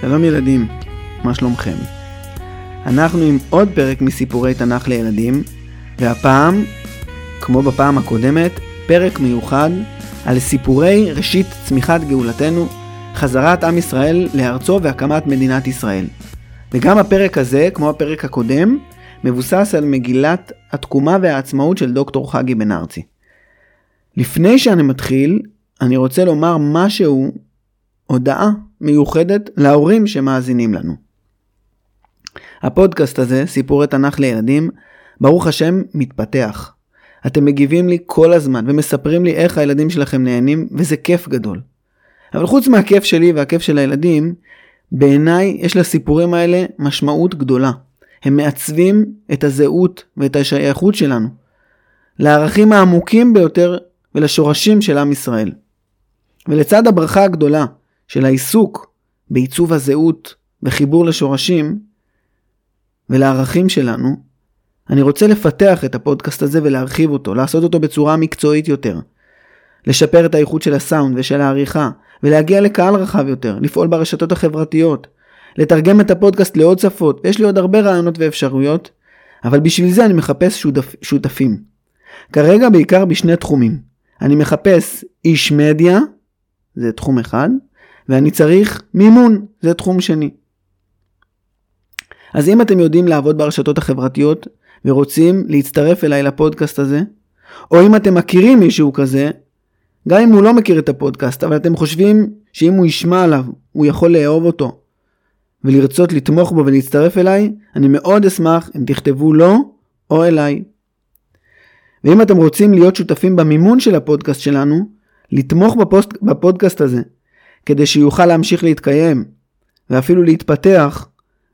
שלום ילדים, מה שלומכם? אנחנו עם עוד פרק מסיפורי תנ"ך לילדים, והפעם, כמו בפעם הקודמת, פרק מיוחד על סיפורי ראשית צמיחת גאולתנו, חזרת עם ישראל לארצו והקמת מדינת ישראל. וגם הפרק הזה, כמו הפרק הקודם, מבוסס על מגילת התקומה והעצמאות של דוקטור חגי בן ארצי. לפני שאני מתחיל, אני רוצה לומר משהו, הודעה מיוחדת להורים שמאזינים לנו. הפודקאסט הזה, סיפורי תנ"ך לילדים, ברוך השם, מתפתח. אתם מגיבים לי כל הזמן ומספרים לי איך הילדים שלכם נהנים, וזה כיף גדול. אבל חוץ מהכיף שלי והכיף של הילדים, בעיניי יש לסיפורים האלה משמעות גדולה. הם מעצבים את הזהות ואת השייכות שלנו, לערכים העמוקים ביותר ולשורשים של עם ישראל. ולצד הברכה הגדולה של העיסוק בעיצוב הזהות וחיבור לשורשים ולערכים שלנו, אני רוצה לפתח את הפודקאסט הזה ולהרחיב אותו, לעשות אותו בצורה מקצועית יותר. לשפר את האיכות של הסאונד ושל העריכה, ולהגיע לקהל רחב יותר, לפעול ברשתות החברתיות, לתרגם את הפודקאסט לעוד שפות, ויש לי עוד הרבה רעיונות ואפשרויות, אבל בשביל זה אני מחפש שותפ, שותפים. כרגע בעיקר בשני תחומים. אני מחפש איש מדיה, זה תחום אחד, ואני צריך מימון, זה תחום שני. אז אם אתם יודעים לעבוד ברשתות החברתיות ורוצים להצטרף אליי לפודקאסט הזה, או אם אתם מכירים מישהו כזה, גם אם הוא לא מכיר את הפודקאסט, אבל אתם חושבים שאם הוא ישמע עליו, הוא יכול לאהוב אותו, ולרצות לתמוך בו ולהצטרף אליי, אני מאוד אשמח אם תכתבו לו או אליי. ואם אתם רוצים להיות שותפים במימון של הפודקאסט שלנו, לתמוך בפוסט, בפודקאסט הזה, כדי שיוכל להמשיך להתקיים, ואפילו להתפתח,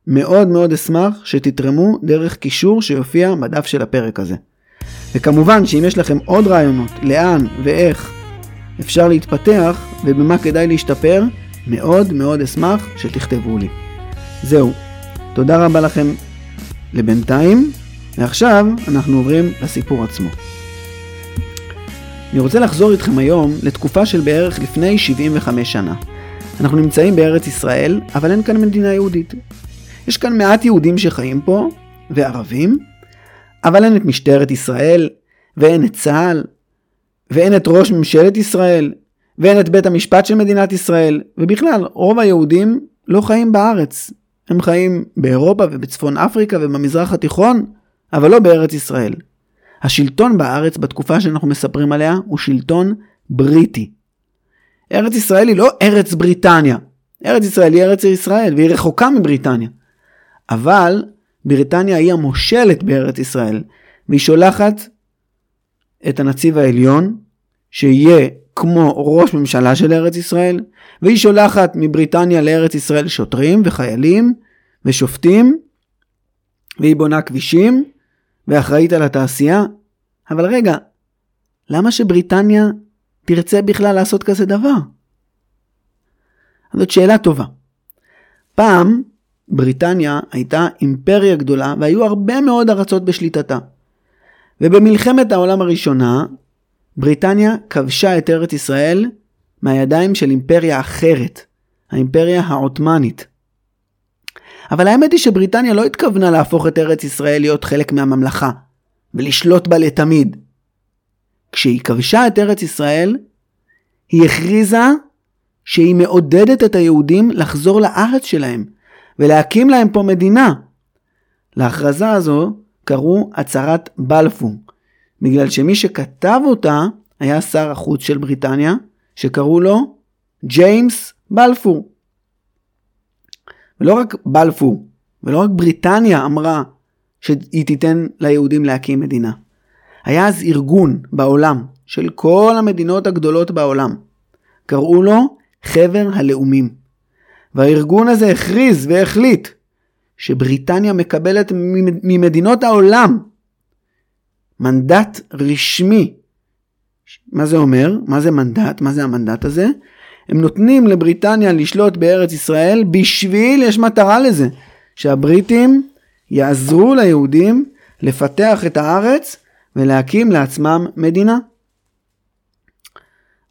מאוד מאוד אשמח שתתרמו דרך קישור שיופיע בדף של הפרק הזה. וכמובן שאם יש לכם עוד רעיונות לאן ואיך אפשר להתפתח ובמה כדאי להשתפר, מאוד מאוד אשמח שתכתבו לי. זהו, תודה רבה לכם לבינתיים, ועכשיו אנחנו עוברים לסיפור עצמו. אני רוצה לחזור איתכם היום לתקופה של בערך לפני 75 שנה. אנחנו נמצאים בארץ ישראל, אבל אין כאן מדינה יהודית. יש כאן מעט יהודים שחיים פה, וערבים, אבל אין את משטרת ישראל, ואין את צה"ל, ואין את ראש ממשלת ישראל, ואין את בית המשפט של מדינת ישראל, ובכלל, רוב היהודים לא חיים בארץ. הם חיים באירופה ובצפון אפריקה ובמזרח התיכון, אבל לא בארץ ישראל. השלטון בארץ בתקופה שאנחנו מספרים עליה הוא שלטון בריטי. ארץ ישראל היא לא ארץ בריטניה. ארץ ישראל היא ארץ ישראל והיא רחוקה מבריטניה. אבל בריטניה היא המושלת בארץ ישראל והיא שולחת את הנציב העליון שיהיה כמו ראש ממשלה של ארץ ישראל והיא שולחת מבריטניה לארץ ישראל שוטרים וחיילים ושופטים והיא בונה כבישים ואחראית על התעשייה. אבל רגע, למה שבריטניה תרצה בכלל לעשות כזה דבר? זאת שאלה טובה. פעם בריטניה הייתה אימפריה גדולה והיו הרבה מאוד ארצות בשליטתה. ובמלחמת העולם הראשונה, בריטניה כבשה את ארץ ישראל מהידיים של אימפריה אחרת, האימפריה העות'מאנית. אבל האמת היא שבריטניה לא התכוונה להפוך את ארץ ישראל להיות חלק מהממלכה, ולשלוט בה לתמיד. כשהיא כבשה את ארץ ישראל, היא הכריזה שהיא מעודדת את היהודים לחזור לארץ שלהם, ולהקים להם פה מדינה. להכרזה הזו קראו הצהרת בלפור, בגלל שמי שכתב אותה היה שר החוץ של בריטניה, שקראו לו ג'יימס בלפור. ולא רק בלפור, ולא רק בריטניה אמרה שהיא תיתן ליהודים להקים מדינה. היה אז ארגון בעולם של כל המדינות הגדולות בעולם. קראו לו חבר הלאומים. והארגון הזה הכריז והחליט שבריטניה מקבלת ממדינות העולם מנדט רשמי. מה זה אומר? מה זה מנדט? מה זה המנדט הזה? הם נותנים לבריטניה לשלוט בארץ ישראל בשביל, יש מטרה לזה, שהבריטים יעזרו ליהודים לפתח את הארץ ולהקים לעצמם מדינה.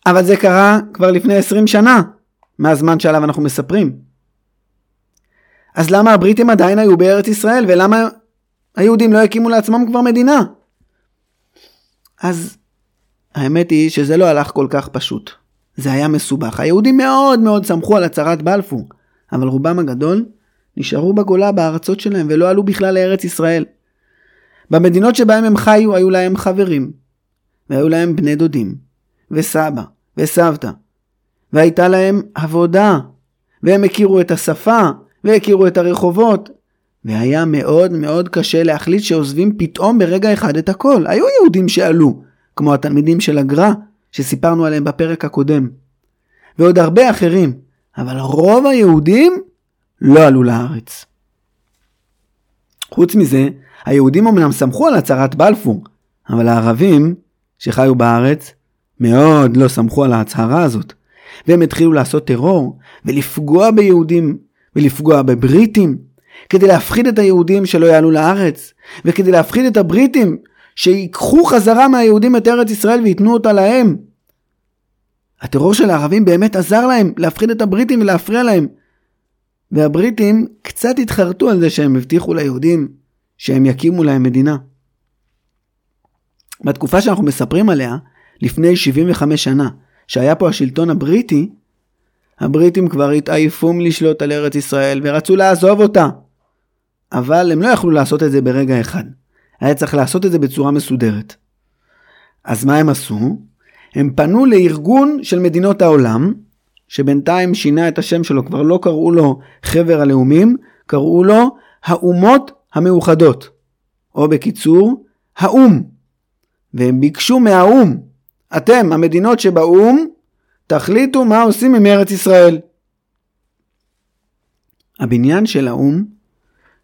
אבל זה קרה כבר לפני 20 שנה, מהזמן שעליו אנחנו מספרים. אז למה הבריטים עדיין היו בארץ ישראל, ולמה היהודים לא הקימו לעצמם כבר מדינה? אז האמת היא שזה לא הלך כל כך פשוט. זה היה מסובך. היהודים מאוד מאוד שמחו על הצהרת בלפור, אבל רובם הגדול נשארו בגולה בארצות שלהם ולא עלו בכלל לארץ ישראל. במדינות שבהם הם חיו היו להם חברים, והיו להם בני דודים, וסבא, וסבתא, והייתה להם עבודה, והם הכירו את השפה, והכירו את הרחובות, והיה מאוד מאוד קשה להחליט שעוזבים פתאום ברגע אחד את הכל. היו יהודים שעלו, כמו התלמידים של הגר"א, שסיפרנו עליהם בפרק הקודם, ועוד הרבה אחרים, אבל רוב היהודים לא עלו לארץ. חוץ מזה, היהודים אמנם סמכו על הצהרת בלפור, אבל הערבים שחיו בארץ מאוד לא סמכו על ההצהרה הזאת, והם התחילו לעשות טרור ולפגוע ביהודים ולפגוע בבריטים, כדי להפחיד את היהודים שלא יעלו לארץ, וכדי להפחיד את הבריטים שיקחו חזרה מהיהודים את ארץ ישראל וייתנו אותה להם. הטרור של הערבים באמת עזר להם להפחיד את הבריטים ולהפריע להם. והבריטים קצת התחרטו על זה שהם הבטיחו ליהודים שהם יקימו להם מדינה. בתקופה שאנחנו מספרים עליה, לפני 75 שנה, שהיה פה השלטון הבריטי, הבריטים כבר התעייפו מלשלוט על ארץ ישראל ורצו לעזוב אותה. אבל הם לא יכלו לעשות את זה ברגע אחד. היה צריך לעשות את זה בצורה מסודרת. אז מה הם עשו? הם פנו לארגון של מדינות העולם, שבינתיים שינה את השם שלו, כבר לא קראו לו חבר הלאומים, קראו לו האומות המאוחדות, או בקיצור, האו"ם. והם ביקשו מהאו"ם, אתם, המדינות שבאו"ם, תחליטו מה עושים עם ארץ ישראל. הבניין של האו"ם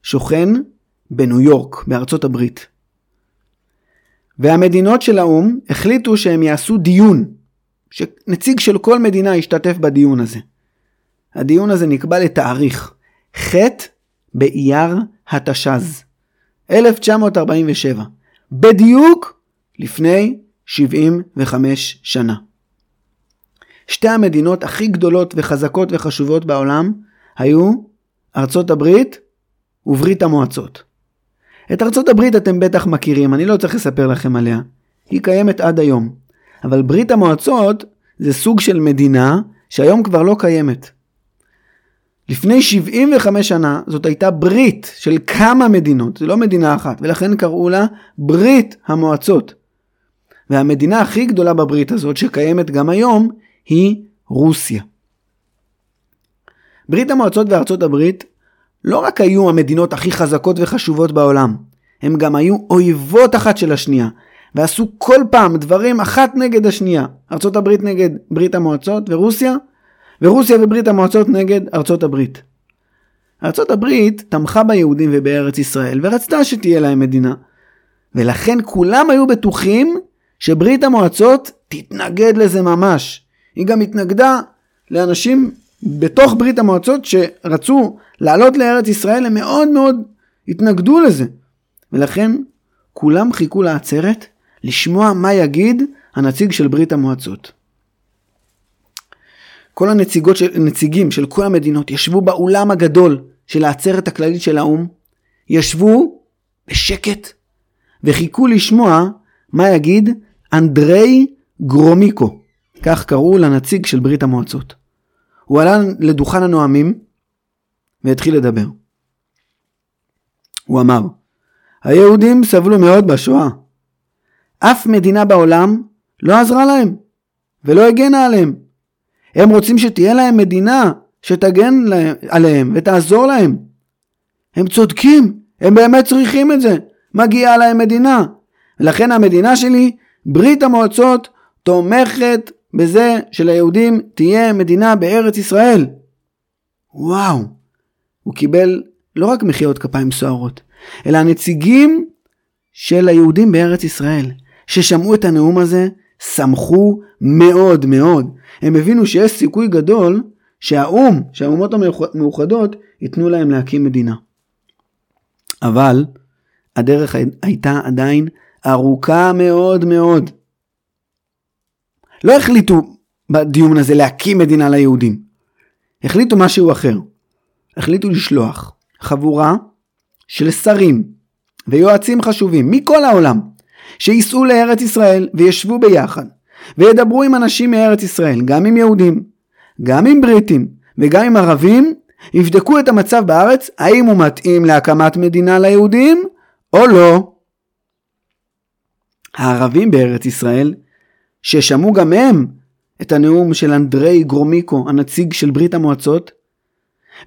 שוכן בניו יורק, בארצות הברית. והמדינות של האו"ם החליטו שהם יעשו דיון, שנציג של כל מדינה ישתתף בדיון הזה. הדיון הזה נקבע לתאריך ח' באייר התש"ז, 1947, בדיוק לפני 75 שנה. שתי המדינות הכי גדולות וחזקות וחשובות בעולם היו ארצות הברית וברית המועצות. את ארצות הברית אתם בטח מכירים, אני לא צריך לספר לכם עליה. היא קיימת עד היום. אבל ברית המועצות זה סוג של מדינה שהיום כבר לא קיימת. לפני 75 שנה זאת הייתה ברית של כמה מדינות, זה לא מדינה אחת, ולכן קראו לה ברית המועצות. והמדינה הכי גדולה בברית הזאת שקיימת גם היום היא רוסיה. ברית המועצות וארצות הברית לא רק היו המדינות הכי חזקות וחשובות בעולם, הם גם היו אויבות אחת של השנייה, ועשו כל פעם דברים אחת נגד השנייה. ארצות הברית נגד ברית המועצות ורוסיה, ורוסיה וברית המועצות נגד ארצות הברית. ארצות הברית תמכה ביהודים ובארץ ישראל ורצתה שתהיה להם מדינה. ולכן כולם היו בטוחים שברית המועצות תתנגד לזה ממש. היא גם התנגדה לאנשים בתוך ברית המועצות שרצו לעלות לארץ ישראל, הם מאוד מאוד התנגדו לזה. ולכן כולם חיכו לעצרת לשמוע מה יגיד הנציג של ברית המועצות. כל הנציגות של, הנציגים של כל המדינות ישבו באולם הגדול של העצרת הכללית של האו"ם, ישבו בשקט וחיכו לשמוע מה יגיד אנדרי גרומיקו, כך קראו לנציג של ברית המועצות. הוא עלה לדוכן הנואמים והתחיל לדבר. הוא אמר, היהודים סבלו מאוד בשואה. אף מדינה בעולם לא עזרה להם ולא הגנה עליהם. הם רוצים שתהיה להם מדינה שתגן להם, עליהם ותעזור להם. הם צודקים, הם באמת צריכים את זה. מגיעה להם מדינה. ולכן המדינה שלי, ברית המועצות, תומכת בזה שליהודים תהיה מדינה בארץ ישראל. וואו, הוא קיבל לא רק מחיאות כפיים סוערות, אלא הנציגים של היהודים בארץ ישראל, ששמעו את הנאום הזה, שמחו מאוד מאוד. הם הבינו שיש סיכוי גדול שהאו"ם, שהאומות המאוחדות, ייתנו להם להקים מדינה. אבל הדרך הייתה עדיין ארוכה מאוד מאוד. לא החליטו בדיון הזה להקים מדינה ליהודים. החליטו משהו אחר. החליטו לשלוח חבורה של שרים ויועצים חשובים מכל העולם, שייסעו לארץ ישראל וישבו ביחד, וידברו עם אנשים מארץ ישראל, גם עם יהודים, גם עם בריטים וגם עם ערבים, יבדקו את המצב בארץ, האם הוא מתאים להקמת מדינה ליהודים או לא. הערבים בארץ ישראל, ששמעו גם הם את הנאום של אנדרי גרומיקו, הנציג של ברית המועצות,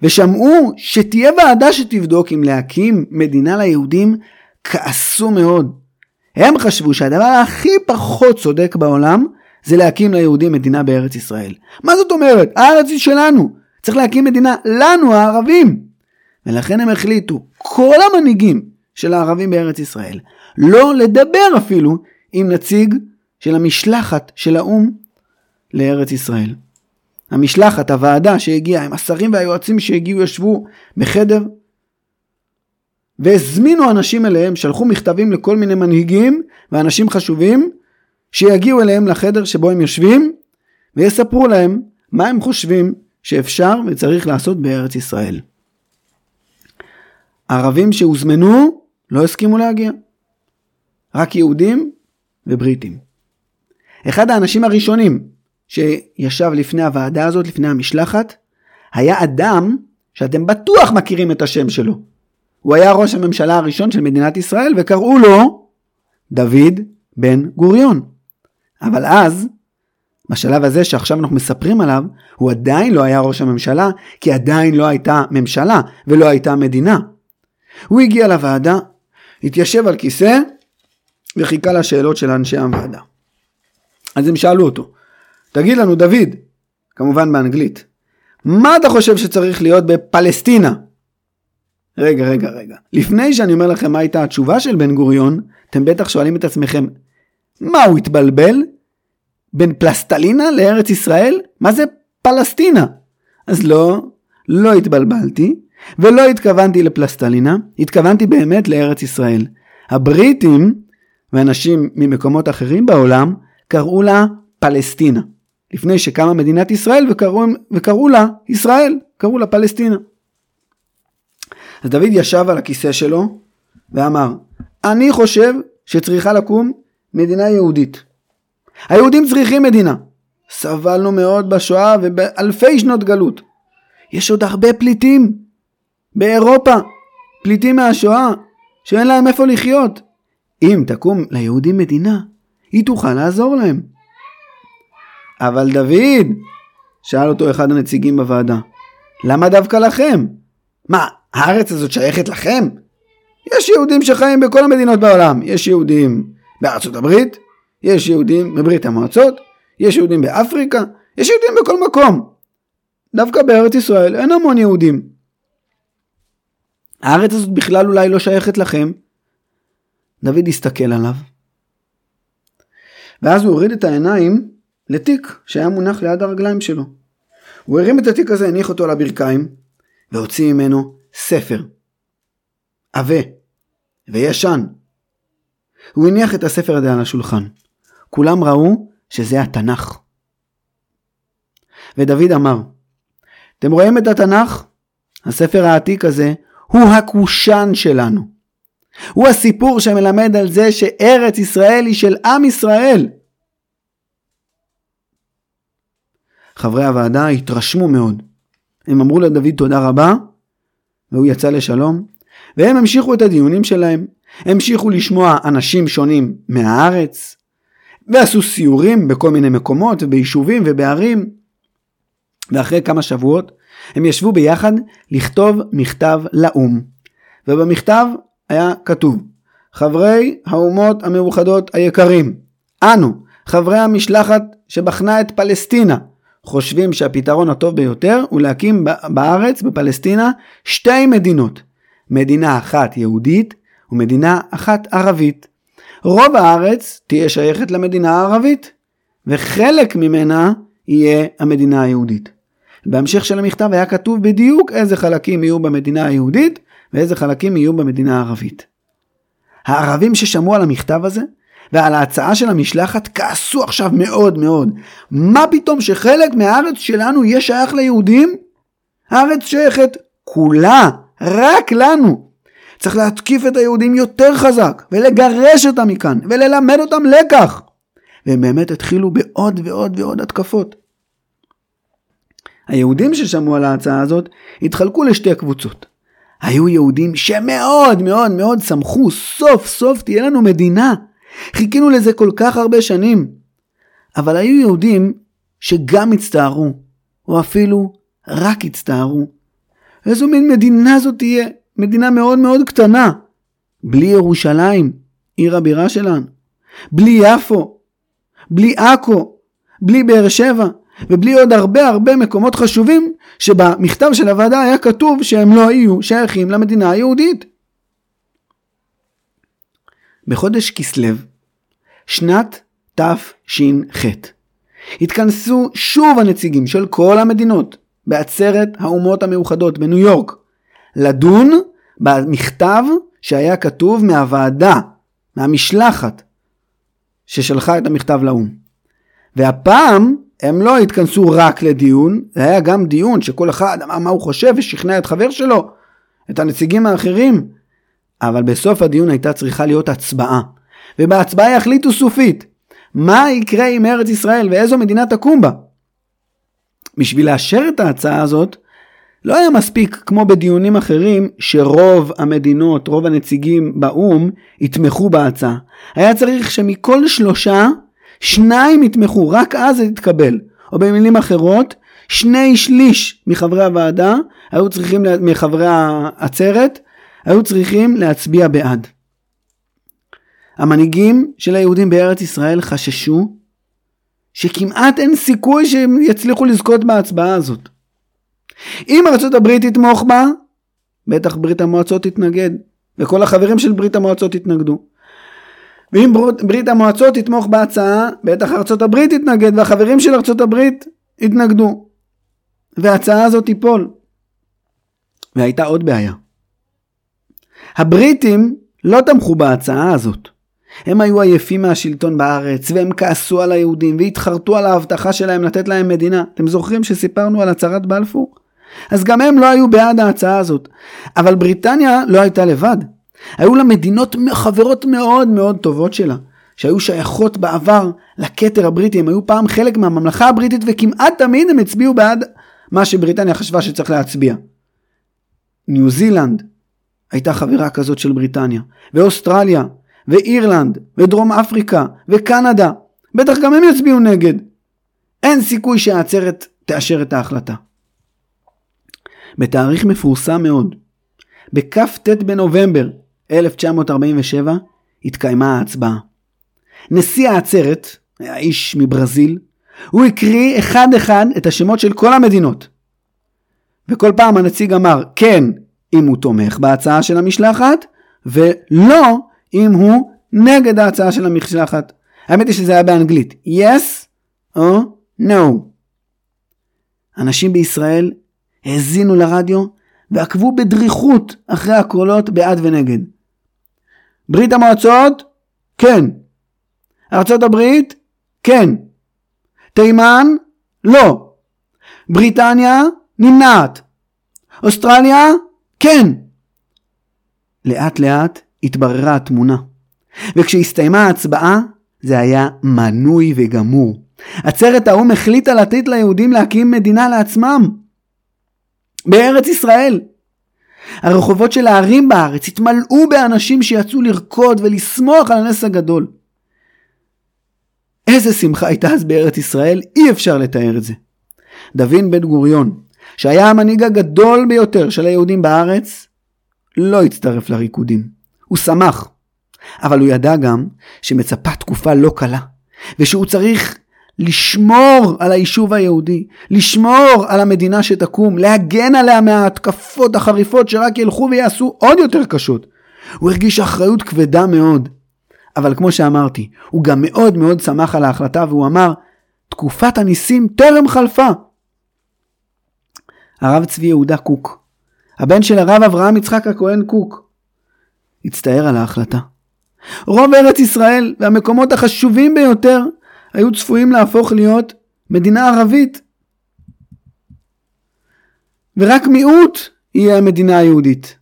ושמעו שתהיה ועדה שתבדוק אם להקים מדינה ליהודים, כעסו מאוד. הם חשבו שהדבר הכי פחות צודק בעולם זה להקים ליהודים מדינה בארץ ישראל. מה זאת אומרת? הארץ היא שלנו. צריך להקים מדינה לנו הערבים. ולכן הם החליטו, כל המנהיגים של הערבים בארץ ישראל, לא לדבר אפילו עם נציג של המשלחת של האו"ם לארץ ישראל. המשלחת, הוועדה שהגיעה, עם השרים והיועצים שהגיעו, ישבו בחדר והזמינו אנשים אליהם, שלחו מכתבים לכל מיני מנהיגים ואנשים חשובים שיגיעו אליהם לחדר שבו הם יושבים ויספרו להם מה הם חושבים שאפשר וצריך לעשות בארץ ישראל. ערבים שהוזמנו לא הסכימו להגיע. רק יהודים ובריטים. אחד האנשים הראשונים שישב לפני הוועדה הזאת, לפני המשלחת, היה אדם שאתם בטוח מכירים את השם שלו. הוא היה ראש הממשלה הראשון של מדינת ישראל וקראו לו דוד בן גוריון. אבל אז, בשלב הזה שעכשיו אנחנו מספרים עליו, הוא עדיין לא היה ראש הממשלה, כי עדיין לא הייתה ממשלה ולא הייתה מדינה. הוא הגיע לוועדה, התיישב על כיסא וחיכה לשאלות של אנשי הוועדה. אז הם שאלו אותו, תגיד לנו דוד, כמובן באנגלית, מה אתה חושב שצריך להיות בפלסטינה? רגע, רגע, רגע. לפני שאני אומר לכם מה הייתה התשובה של בן גוריון, אתם בטח שואלים את עצמכם, מה הוא התבלבל? בין פלסטלינה לארץ ישראל? מה זה פלסטינה? אז לא, לא התבלבלתי, ולא התכוונתי לפלסטלינה, התכוונתי באמת לארץ ישראל. הבריטים ואנשים ממקומות אחרים בעולם קראו לה פלסטינה. לפני שקמה מדינת ישראל וקראו, וקראו לה ישראל, קראו לה פלסטינה. אז דוד ישב על הכיסא שלו ואמר, אני חושב שצריכה לקום מדינה יהודית. היהודים צריכים מדינה. סבלנו מאוד בשואה ובאלפי שנות גלות. יש עוד הרבה פליטים באירופה, פליטים מהשואה, שאין להם איפה לחיות. אם תקום ליהודים מדינה, היא תוכל לעזור להם. אבל דוד, שאל אותו אחד הנציגים בוועדה, למה דווקא לכם? מה, הארץ הזאת שייכת לכם? יש יהודים שחיים בכל המדינות בעולם. יש יהודים בארצות הברית, יש יהודים בברית המועצות, יש יהודים באפריקה, יש יהודים בכל מקום. דווקא בארץ ישראל אין המון יהודים. הארץ הזאת בכלל אולי לא שייכת לכם. דוד הסתכל עליו, ואז הוא הוריד את העיניים לתיק שהיה מונח ליד הרגליים שלו. הוא הרים את התיק הזה, הניח אותו על הברכיים, והוציא ממנו ספר. עבה וישן. הוא הניח את הספר הזה על השולחן. כולם ראו שזה התנ"ך. ודוד אמר, אתם רואים את התנ"ך? הספר העתיק הזה הוא הקושן שלנו. הוא הסיפור שמלמד על זה שארץ ישראל היא של עם ישראל. חברי הוועדה התרשמו מאוד. הם אמרו לדוד תודה רבה, והוא יצא לשלום, והם המשיכו את הדיונים שלהם. המשיכו לשמוע אנשים שונים מהארץ, ועשו סיורים בכל מיני מקומות וביישובים ובערים. ואחרי כמה שבועות הם ישבו ביחד לכתוב מכתב לאו"ם. ובמכתב היה כתוב, חברי האומות המאוחדות היקרים, אנו, חברי המשלחת שבחנה את פלסטינה, חושבים שהפתרון הטוב ביותר הוא להקים בארץ, בפלסטינה, שתי מדינות. מדינה אחת יהודית ומדינה אחת ערבית. רוב הארץ תהיה שייכת למדינה הערבית, וחלק ממנה יהיה המדינה היהודית. בהמשך של המכתב היה כתוב בדיוק איזה חלקים יהיו במדינה היהודית ואיזה חלקים יהיו במדינה הערבית. הערבים ששמעו על המכתב הזה ועל ההצעה של המשלחת כעסו עכשיו מאוד מאוד. מה פתאום שחלק מהארץ שלנו יהיה שייך ליהודים? הארץ שייכת כולה רק לנו. צריך להתקיף את היהודים יותר חזק, ולגרש אותם מכאן, וללמד אותם לקח. והם באמת התחילו בעוד ועוד ועוד התקפות. היהודים ששמעו על ההצעה הזאת התחלקו לשתי קבוצות. היו יהודים שמאוד מאוד מאוד שמחו, סוף סוף תהיה לנו מדינה. חיכינו לזה כל כך הרבה שנים. אבל היו יהודים שגם הצטערו, או אפילו רק הצטערו. איזו מין מדינה זאת תהיה? מדינה מאוד מאוד קטנה. בלי ירושלים, עיר הבירה שלנו. בלי יפו. בלי עכו. בלי באר שבע. ובלי עוד הרבה הרבה מקומות חשובים שבמכתב של הוועדה היה כתוב שהם לא היו שייכים למדינה היהודית. בחודש כסלו, שנת תש"ח, התכנסו שוב הנציגים של כל המדינות בעצרת האומות המאוחדות בניו יורק לדון במכתב שהיה כתוב מהוועדה, מהמשלחת ששלחה את המכתב לאו"ם. והפעם הם לא התכנסו רק לדיון, זה היה גם דיון שכל אחד אמר מה הוא חושב ושכנע את חבר שלו, את הנציגים האחרים, אבל בסוף הדיון הייתה צריכה להיות הצבעה, ובהצבעה יחליטו סופית מה יקרה עם ארץ ישראל ואיזו מדינה תקום בה. בשביל לאשר את ההצעה הזאת, לא היה מספיק כמו בדיונים אחרים שרוב המדינות, רוב הנציגים באו"ם יתמכו בהצעה. היה צריך שמכל שלושה שניים יתמכו, רק אז זה יתקבל. או במילים אחרות, שני שליש מחברי הוועדה היו צריכים, מחברי העצרת, היו צריכים להצביע בעד. המנהיגים של היהודים בארץ ישראל חששו שכמעט אין סיכוי שהם יצליחו לזכות בהצבעה הזאת. אם ארצות הברית תתמוך בה, בטח ברית המועצות תתנגד, וכל החברים של ברית המועצות יתנגדו. ואם ברית המועצות תתמוך בהצעה, בטח ארצות הברית תתנגד והחברים של ארצות הברית יתנגדו. וההצעה הזאת תיפול. והייתה עוד בעיה. הבריטים לא תמכו בהצעה הזאת. הם היו עייפים מהשלטון בארץ, והם כעסו על היהודים, והתחרטו על ההבטחה שלהם לתת להם מדינה. אתם זוכרים שסיפרנו על הצהרת בלפור? אז גם הם לא היו בעד ההצעה הזאת. אבל בריטניה לא הייתה לבד. היו לה מדינות חברות מאוד מאוד טובות שלה, שהיו שייכות בעבר לכתר הבריטי, הם היו פעם חלק מהממלכה הבריטית וכמעט תמיד הם הצביעו בעד מה שבריטניה חשבה שצריך להצביע. ניו זילנד הייתה חברה כזאת של בריטניה, ואוסטרליה, ואירלנד, ודרום אפריקה, וקנדה, בטח גם הם יצביעו נגד. אין סיכוי שהעצרת תאשר את ההחלטה. בתאריך מפורסם מאוד, בכ"ט בנובמבר 1947 התקיימה ההצבעה. נשיא העצרת, היה איש מברזיל, הוא הקריא אחד אחד את השמות של כל המדינות. וכל פעם הנציג אמר כן אם הוא תומך בהצעה של המשלחת, ולא אם הוא נגד ההצעה של המשלחת. האמת היא שזה היה באנגלית. yes או no. אנשים בישראל האזינו לרדיו ועקבו בדריכות אחרי הקולות בעד ונגד. ברית המועצות? כן. ארצות הברית? כן. תימן? לא. בריטניה? נמנעת. אוסטרליה? כן. לאט לאט התבררה התמונה. וכשהסתיימה ההצבעה, זה היה מנוי וגמור. עצרת האו"ם החליטה לתת ליהודים להקים מדינה לעצמם. בארץ ישראל. הרחובות של הערים בארץ התמלאו באנשים שיצאו לרקוד ולשמוח על הנס הגדול. איזה שמחה הייתה אז בארץ ישראל, אי אפשר לתאר את זה. דוד בן גוריון, שהיה המנהיג הגדול ביותר של היהודים בארץ, לא הצטרף לריקודים. הוא שמח. אבל הוא ידע גם שמצפה תקופה לא קלה, ושהוא צריך לשמור על היישוב היהודי, לשמור על המדינה שתקום, להגן עליה מההתקפות החריפות שרק ילכו ויעשו עוד יותר קשות. הוא הרגיש אחריות כבדה מאוד. אבל כמו שאמרתי, הוא גם מאוד מאוד שמח על ההחלטה והוא אמר, תקופת הניסים טרם חלפה. הרב צבי יהודה קוק, הבן של הרב אברהם יצחק הכהן קוק, הצטער על ההחלטה. רוב ארץ ישראל והמקומות החשובים ביותר היו צפויים להפוך להיות מדינה ערבית. ורק מיעוט היא המדינה היהודית.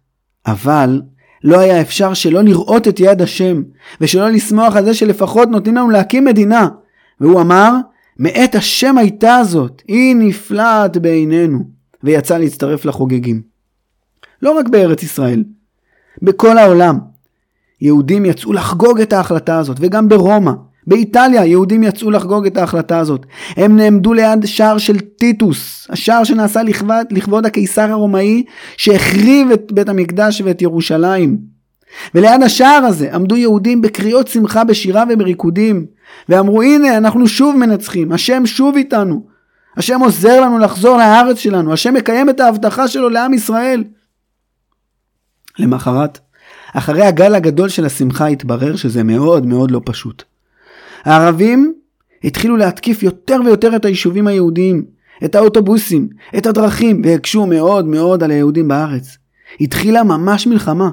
אבל לא היה אפשר שלא לראות את יד השם, ושלא לשמוח על זה שלפחות נותנים לנו להקים מדינה. והוא אמר, מאת השם הייתה זאת, היא נפלאת בעינינו, ויצא להצטרף לחוגגים. לא רק בארץ ישראל, בכל העולם. יהודים יצאו לחגוג את ההחלטה הזאת, וגם ברומא, באיטליה יהודים יצאו לחגוג את ההחלטה הזאת. הם נעמדו ליד שער של טיטוס, השער שנעשה לכבוד, לכבוד הקיסר הרומאי שהחריב את בית המקדש ואת ירושלים. וליד השער הזה עמדו יהודים בקריאות שמחה בשירה ובריקודים, ואמרו הנה אנחנו שוב מנצחים, השם שוב איתנו, השם עוזר לנו לחזור לארץ שלנו, השם מקיים את ההבטחה שלו לעם ישראל. למחרת, אחרי הגל הגדול של השמחה התברר שזה מאוד מאוד לא פשוט. הערבים התחילו להתקיף יותר ויותר את היישובים היהודיים, את האוטובוסים, את הדרכים, והקשו מאוד מאוד על היהודים בארץ. התחילה ממש מלחמה.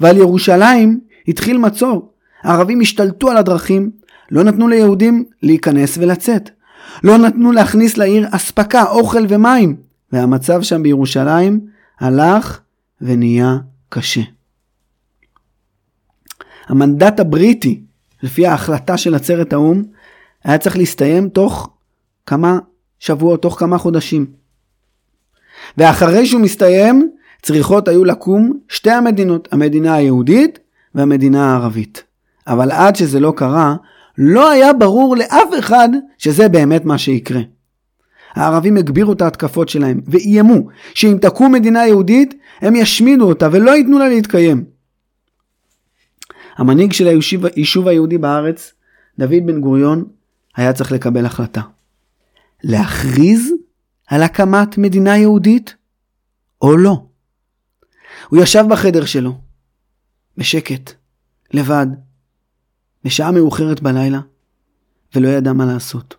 ועל ירושלים התחיל מצור. הערבים השתלטו על הדרכים, לא נתנו ליהודים להיכנס ולצאת. לא נתנו להכניס לעיר אספקה, אוכל ומים. והמצב שם בירושלים הלך ונהיה קשה. המנדט הבריטי לפי ההחלטה של עצרת האו"ם, היה צריך להסתיים תוך כמה שבועות, תוך כמה חודשים. ואחרי שהוא מסתיים, צריכות היו לקום שתי המדינות, המדינה היהודית והמדינה הערבית. אבל עד שזה לא קרה, לא היה ברור לאף אחד שזה באמת מה שיקרה. הערבים הגבירו את ההתקפות שלהם ואיימו שאם תקום מדינה יהודית, הם ישמידו אותה ולא ייתנו לה להתקיים. המנהיג של היישוב, היהודי בארץ, דוד בן גוריון, היה צריך לקבל החלטה. להכריז על הקמת מדינה יהודית או לא. הוא ישב בחדר שלו, בשקט, לבד, בשעה מאוחרת בלילה, ולא ידע מה לעשות.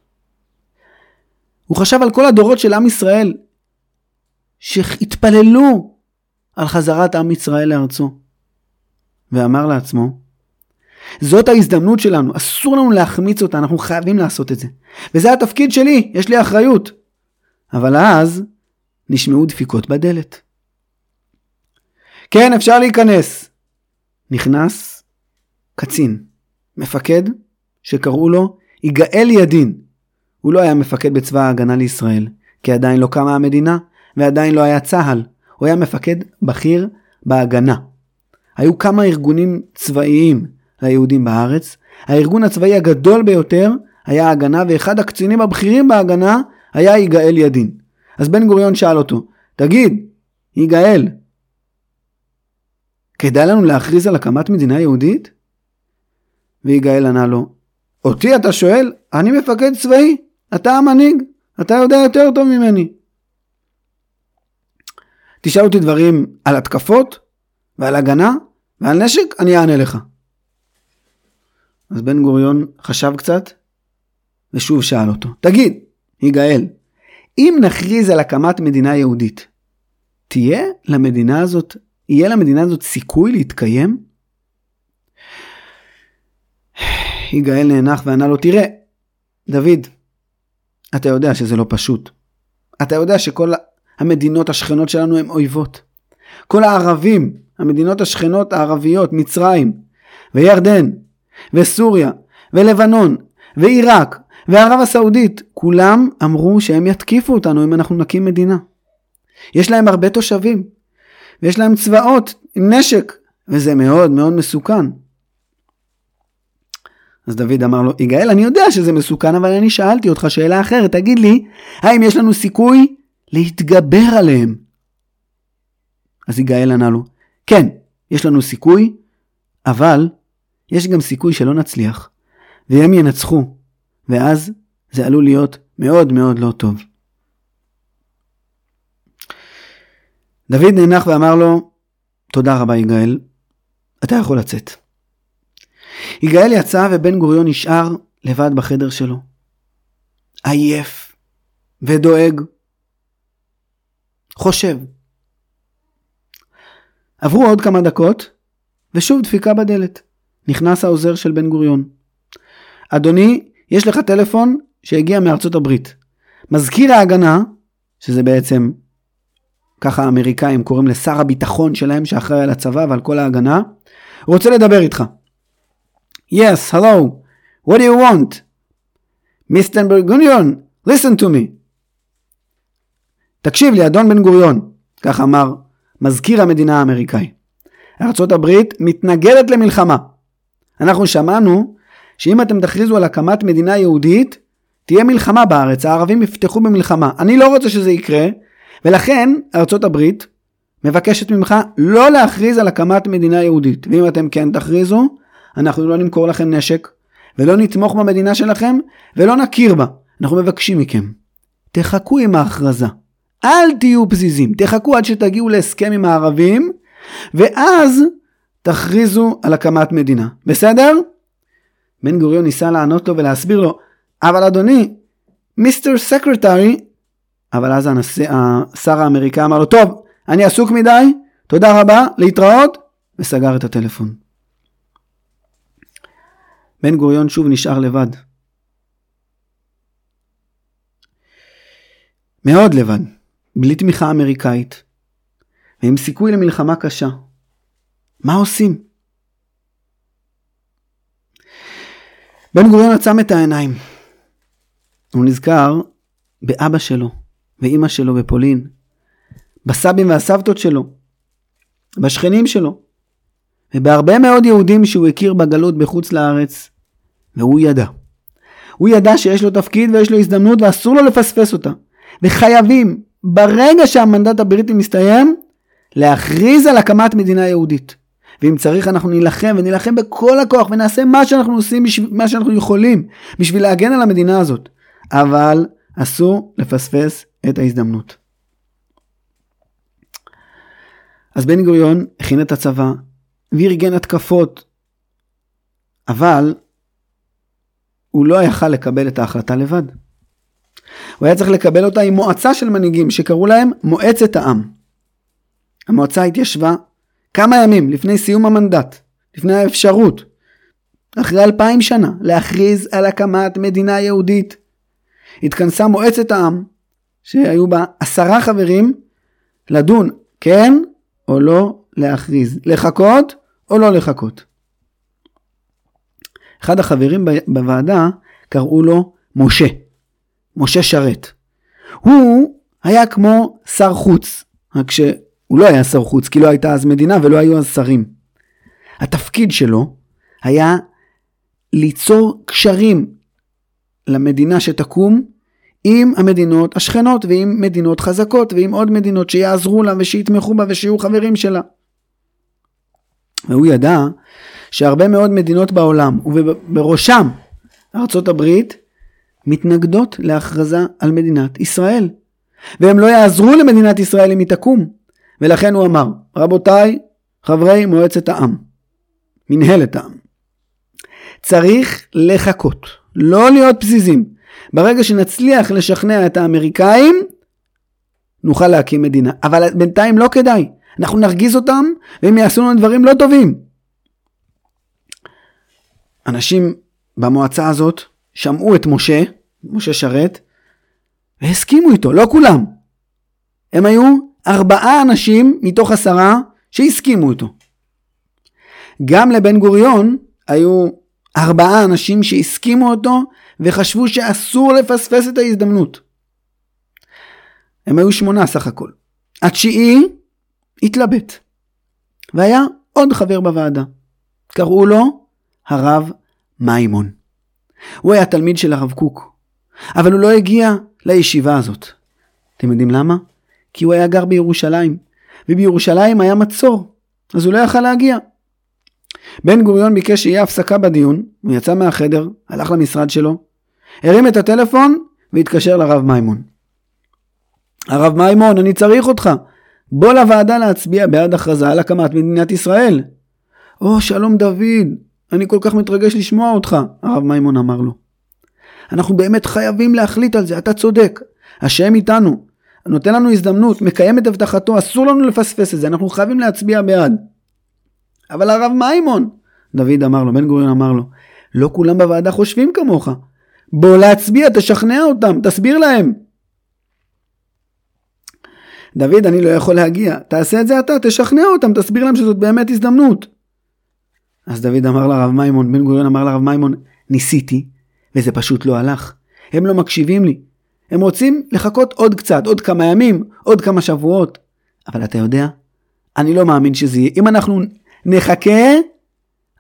הוא חשב על כל הדורות של עם ישראל שהתפללו על חזרת עם ישראל לארצו, ואמר לעצמו, זאת ההזדמנות שלנו, אסור לנו להחמיץ אותה, אנחנו חייבים לעשות את זה. וזה התפקיד שלי, יש לי אחריות. אבל אז נשמעו דפיקות בדלת. כן, אפשר להיכנס. נכנס קצין, מפקד, שקראו לו יגאל ידין. הוא לא היה מפקד בצבא ההגנה לישראל, כי עדיין לא קמה המדינה, ועדיין לא היה צה"ל. הוא היה מפקד בכיר בהגנה. היו כמה ארגונים צבאיים ליהודים בארץ. הארגון הצבאי הגדול ביותר היה ההגנה, ואחד הקצינים הבכירים בהגנה היה יגאל ידין. אז בן גוריון שאל אותו, תגיד, יגאל, כדאי לנו להכריז על הקמת מדינה יהודית? ויגאל ענה לו, אותי אתה שואל? אני מפקד צבאי, אתה המנהיג, אתה יודע יותר טוב ממני. תשאל אותי דברים על התקפות ועל הגנה ועל נשק, אני אענה לך. אז בן גוריון חשב קצת, ושוב שאל אותו, תגיד, יגאל, אם נכריז על הקמת מדינה יהודית, תהיה למדינה הזאת, יהיה למדינה הזאת סיכוי להתקיים? יגאל נאנח וענה לו, תראה, דוד, אתה יודע שזה לא פשוט. אתה יודע שכל המדינות השכנות שלנו הן אויבות. כל הערבים, המדינות השכנות הערביות, מצרים וירדן, וסוריה, ולבנון, ועיראק, וערב הסעודית, כולם אמרו שהם יתקיפו אותנו אם אנחנו נקים מדינה. יש להם הרבה תושבים, ויש להם צבאות עם נשק, וזה מאוד מאוד מסוכן. אז דוד אמר לו, יגאל, אני יודע שזה מסוכן, אבל אני שאלתי אותך שאלה אחרת, תגיד לי, האם יש לנו סיכוי להתגבר עליהם? אז יגאל ענה לו, כן, יש לנו סיכוי, אבל יש גם סיכוי שלא נצליח, והם ינצחו, ואז זה עלול להיות מאוד מאוד לא טוב. דוד נאנח ואמר לו, תודה רבה יגאל, אתה יכול לצאת. יגאל יצא ובן גוריון נשאר לבד בחדר שלו. עייף ודואג. חושב. עברו עוד כמה דקות, ושוב דפיקה בדלת. נכנס העוזר של בן גוריון. אדוני, יש לך טלפון שהגיע מארצות הברית. מזכיר ההגנה, שזה בעצם ככה האמריקאים קוראים לשר הביטחון שלהם שאחראי על הצבא ועל כל ההגנה, רוצה לדבר איתך. Yes, hello, what do you want? Mr. בן listen to me. תקשיב לי, אדון בן גוריון, כך אמר מזכיר המדינה האמריקאי. הברית מתנגדת למלחמה. אנחנו שמענו שאם אתם תכריזו על הקמת מדינה יהודית, תהיה מלחמה בארץ, הערבים יפתחו במלחמה. אני לא רוצה שזה יקרה, ולכן ארצות הברית מבקשת ממך לא להכריז על הקמת מדינה יהודית. ואם אתם כן תכריזו, אנחנו לא נמכור לכם נשק, ולא נתמוך במדינה שלכם, ולא נכיר בה. אנחנו מבקשים מכם, תחכו עם ההכרזה. אל תהיו פזיזים, תחכו עד שתגיעו להסכם עם הערבים, ואז תכריזו על הקמת מדינה. בסדר? בן גוריון ניסה לענות לו ולהסביר לו, אבל אדוני, מיסטר סקרטרי, אבל אז הנשיא, השר האמריקאי אמר לו, טוב, אני עסוק מדי, תודה רבה, להתראות, וסגר את הטלפון. בן גוריון שוב נשאר לבד. מאוד לבד, בלי תמיכה אמריקאית, ועם סיכוי למלחמה קשה. מה עושים? בן גוריון עצם את העיניים. הוא נזכר באבא שלו ואימא שלו בפולין, בסבים והסבתות שלו, בשכנים שלו, ובהרבה מאוד יהודים שהוא הכיר בגלות בחוץ לארץ, והוא ידע. הוא ידע שיש לו תפקיד ויש לו הזדמנות ואסור לו לפספס אותה. וחייבים, ברגע שהמנדט הבריטי מסתיים, להכריז על הקמת מדינה יהודית. ואם צריך אנחנו נילחם ונילחם בכל הכוח ונעשה מה שאנחנו עושים, מה שאנחנו יכולים בשביל להגן על המדינה הזאת. אבל אסור לפספס את ההזדמנות. אז בן גוריון הכין את הצבא וארגן התקפות, אבל הוא לא יכל לקבל את ההחלטה לבד. הוא היה צריך לקבל אותה עם מועצה של מנהיגים שקראו להם מועצת העם. המועצה התיישבה כמה ימים לפני סיום המנדט, לפני האפשרות, אחרי אלפיים שנה, להכריז על הקמת מדינה יהודית. התכנסה מועצת העם, שהיו בה עשרה חברים, לדון כן או לא להכריז, לחכות או לא לחכות. אחד החברים בוועדה קראו לו משה, משה שרת. הוא היה כמו שר חוץ, רק שהוא לא היה שר חוץ, כי לא הייתה אז מדינה ולא היו אז שרים. התפקיד שלו היה ליצור קשרים למדינה שתקום עם המדינות השכנות ועם מדינות חזקות ועם עוד מדינות שיעזרו לה ושיתמכו בה ושיהיו חברים שלה. והוא ידע שהרבה מאוד מדינות בעולם ובראשם ארצות הברית מתנגדות להכרזה על מדינת ישראל. והם לא יעזרו למדינת ישראל אם היא תקום. ולכן הוא אמר, רבותיי, חברי מועצת העם, מנהלת העם, צריך לחכות, לא להיות פזיזים. ברגע שנצליח לשכנע את האמריקאים, נוכל להקים מדינה. אבל בינתיים לא כדאי. אנחנו נרגיז אותם, והם יעשו לנו דברים לא טובים. אנשים במועצה הזאת שמעו את משה, משה שרת, והסכימו איתו, לא כולם. הם היו ארבעה אנשים מתוך עשרה שהסכימו איתו. גם לבן גוריון היו ארבעה אנשים שהסכימו אותו וחשבו שאסור לפספס את ההזדמנות. הם היו שמונה סך הכל. התשיעי התלבט. והיה עוד חבר בוועדה. קראו לו הרב מימון. הוא היה תלמיד של הרב קוק, אבל הוא לא הגיע לישיבה הזאת. אתם יודעים למה? כי הוא היה גר בירושלים, ובירושלים היה מצור, אז הוא לא יכל להגיע. בן גוריון ביקש שיהיה הפסקה בדיון, הוא יצא מהחדר, הלך למשרד שלו, הרים את הטלפון והתקשר לרב מימון. הרב מימון, אני צריך אותך. בוא לוועדה להצביע בעד הכרזה על הקמת מדינת ישראל. או, שלום דוד, אני כל כך מתרגש לשמוע אותך, הרב מימון אמר לו. אנחנו באמת חייבים להחליט על זה, אתה צודק. השם איתנו, נותן לנו הזדמנות, מקיים את הבטחתו, אסור לנו לפספס את זה, אנחנו חייבים להצביע בעד. אבל הרב מימון, דוד אמר לו, בן גוריון אמר לו, לא כולם בוועדה חושבים כמוך. בוא להצביע, תשכנע אותם, תסביר להם. דוד, אני לא יכול להגיע. תעשה את זה אתה, תשכנע אותם, תסביר להם שזאת באמת הזדמנות. אז דוד אמר לרב מימון, בן גוריון אמר לרב מימון, ניסיתי, וזה פשוט לא הלך. הם לא מקשיבים לי. הם רוצים לחכות עוד קצת, עוד כמה ימים, עוד כמה שבועות. אבל אתה יודע, אני לא מאמין שזה יהיה. אם אנחנו נחכה,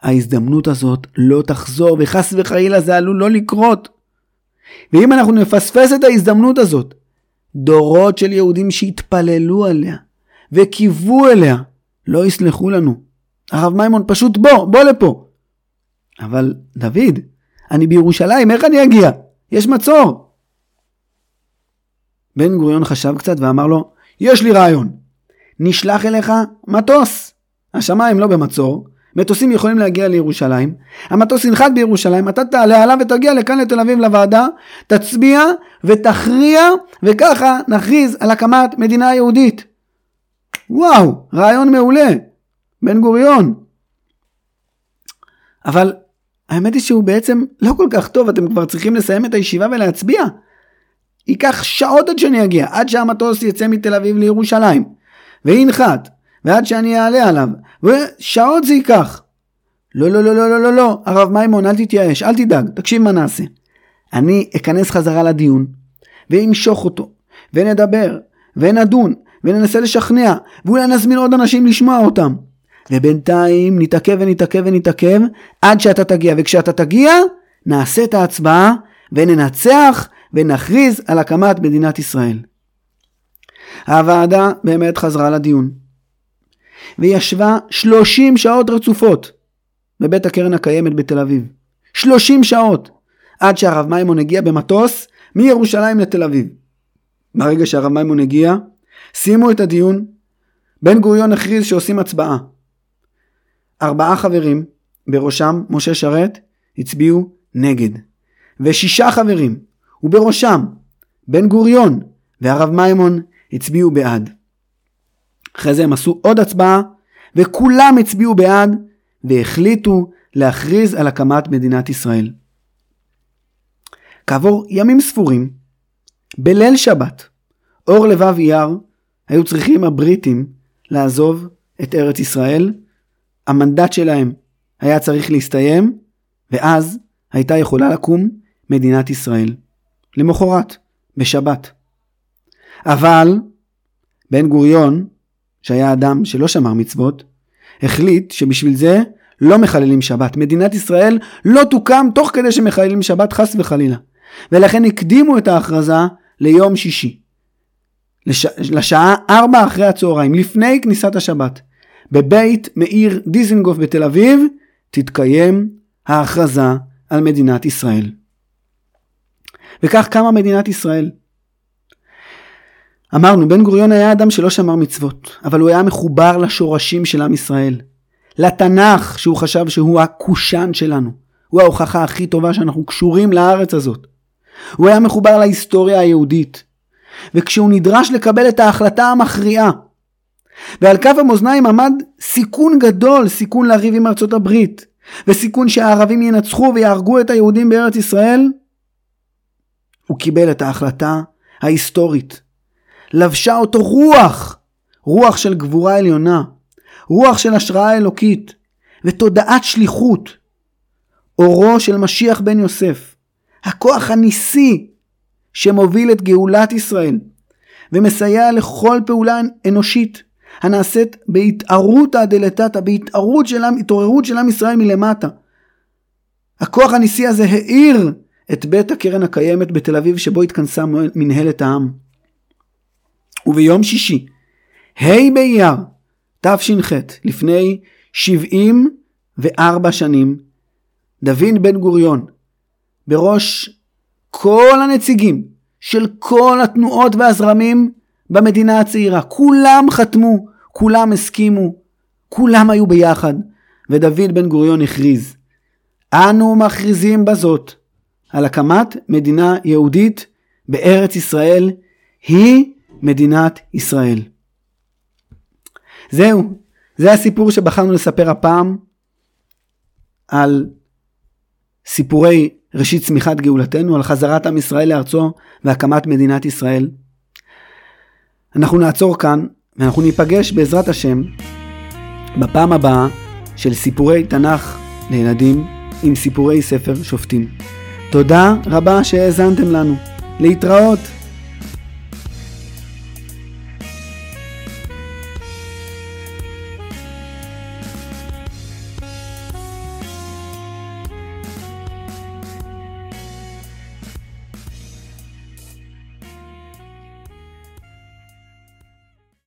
ההזדמנות הזאת לא תחזור, וחס וחלילה זה עלול לא לקרות. ואם אנחנו נפספס את ההזדמנות הזאת, דורות של יהודים שהתפללו עליה וקיוו אליה, לא יסלחו לנו. הרב מימון פשוט בוא, בוא לפה. אבל דוד, אני בירושלים, איך אני אגיע? יש מצור. בן גוריון חשב קצת ואמר לו, יש לי רעיון. נשלח אליך מטוס. השמיים לא במצור, מטוסים יכולים להגיע לירושלים, המטוס ינחת בירושלים, אתה תעלה עליו ותגיע לכאן לתל אביב לוועדה, תצביע ותכריע, וככה נכריז על הקמת מדינה יהודית. וואו, רעיון מעולה, בן גוריון. אבל האמת היא שהוא בעצם לא כל כך טוב, אתם כבר צריכים לסיים את הישיבה ולהצביע. ייקח שעות עד שאני אגיע, עד שהמטוס יצא מתל אביב לירושלים, וינחת, ועד שאני אעלה עליו, ושעות זה ייקח. לא, לא, לא, לא, לא, לא, לא, הרב מימון, אל תתייאש, אל תדאג, תקשיב מה נעשה. אני אכנס חזרה לדיון, ואמשוך אותו, ונדבר, ונדון, וננסה לשכנע, ואולי נזמין עוד אנשים לשמוע אותם. ובינתיים נתעכב ונתעכב ונתעכב עד שאתה תגיע, וכשאתה תגיע, נעשה את ההצבעה, וננצח, ונכריז על הקמת מדינת ישראל. הוועדה באמת חזרה לדיון. וישבה 30 שעות רצופות בבית הקרן הקיימת בתל אביב. 30 שעות עד שהרב מימון הגיע במטוס מירושלים לתל אביב. ברגע שהרב מימון הגיע, שימו את הדיון, בן גוריון הכריז שעושים הצבעה. ארבעה חברים, בראשם משה שרת, הצביעו נגד. ושישה חברים, ובראשם בן גוריון והרב מימון, הצביעו בעד. אחרי זה הם עשו עוד הצבעה, וכולם הצביעו בעד, והחליטו להכריז על הקמת מדינת ישראל. כעבור ימים ספורים, בליל שבת, אור לבב אייר, היו צריכים הבריטים לעזוב את ארץ ישראל, המנדט שלהם היה צריך להסתיים, ואז הייתה יכולה לקום מדינת ישראל. למחרת, בשבת. אבל בן גוריון שהיה אדם שלא שמר מצוות, החליט שבשביל זה לא מחללים שבת. מדינת ישראל לא תוקם תוך כדי שמחללים שבת חס וחלילה. ולכן הקדימו את ההכרזה ליום שישי. לש... לשעה ארבע אחרי הצהריים, לפני כניסת השבת. בבית מאיר דיזנגוף בתל אביב תתקיים ההכרזה על מדינת ישראל. וכך קמה מדינת ישראל. אמרנו, בן גוריון היה אדם שלא שמר מצוות, אבל הוא היה מחובר לשורשים של עם ישראל. לתנ"ך, שהוא חשב שהוא הקושאן שלנו. הוא ההוכחה הכי טובה שאנחנו קשורים לארץ הזאת. הוא היה מחובר להיסטוריה היהודית. וכשהוא נדרש לקבל את ההחלטה המכריעה, ועל כף המאזניים עמד סיכון גדול, סיכון לריב עם ארצות הברית, וסיכון שהערבים ינצחו ויהרגו את היהודים בארץ ישראל, הוא קיבל את ההחלטה ההיסטורית לבשה אותו רוח, רוח של גבורה עליונה, רוח של השראה אלוקית ותודעת שליחות, אורו של משיח בן יוסף, הכוח הניסי שמוביל את גאולת ישראל ומסייע לכל פעולה אנושית הנעשית בהתערותא דלתתא, בהתערות של עם, התעוררות של עם ישראל מלמטה. הכוח הניסי הזה האיר את בית הקרן הקיימת בתל אביב שבו התכנסה מנהלת העם. וביום שישי, ה' באייר, תש"ח, לפני 74 שנים, דוד בן גוריון, בראש כל הנציגים של כל התנועות והזרמים במדינה הצעירה, כולם חתמו, כולם הסכימו, כולם היו ביחד, ודוד בן גוריון הכריז, אנו מכריזים בזאת על הקמת מדינה יהודית בארץ ישראל, היא מדינת ישראל. זהו, זה הסיפור שבחרנו לספר הפעם על סיפורי ראשית צמיחת גאולתנו, על חזרת עם ישראל לארצו והקמת מדינת ישראל. אנחנו נעצור כאן, ואנחנו ניפגש בעזרת השם בפעם הבאה של סיפורי תנ"ך לילדים עם סיפורי ספר שופטים. תודה רבה שהאזנתם לנו. להתראות.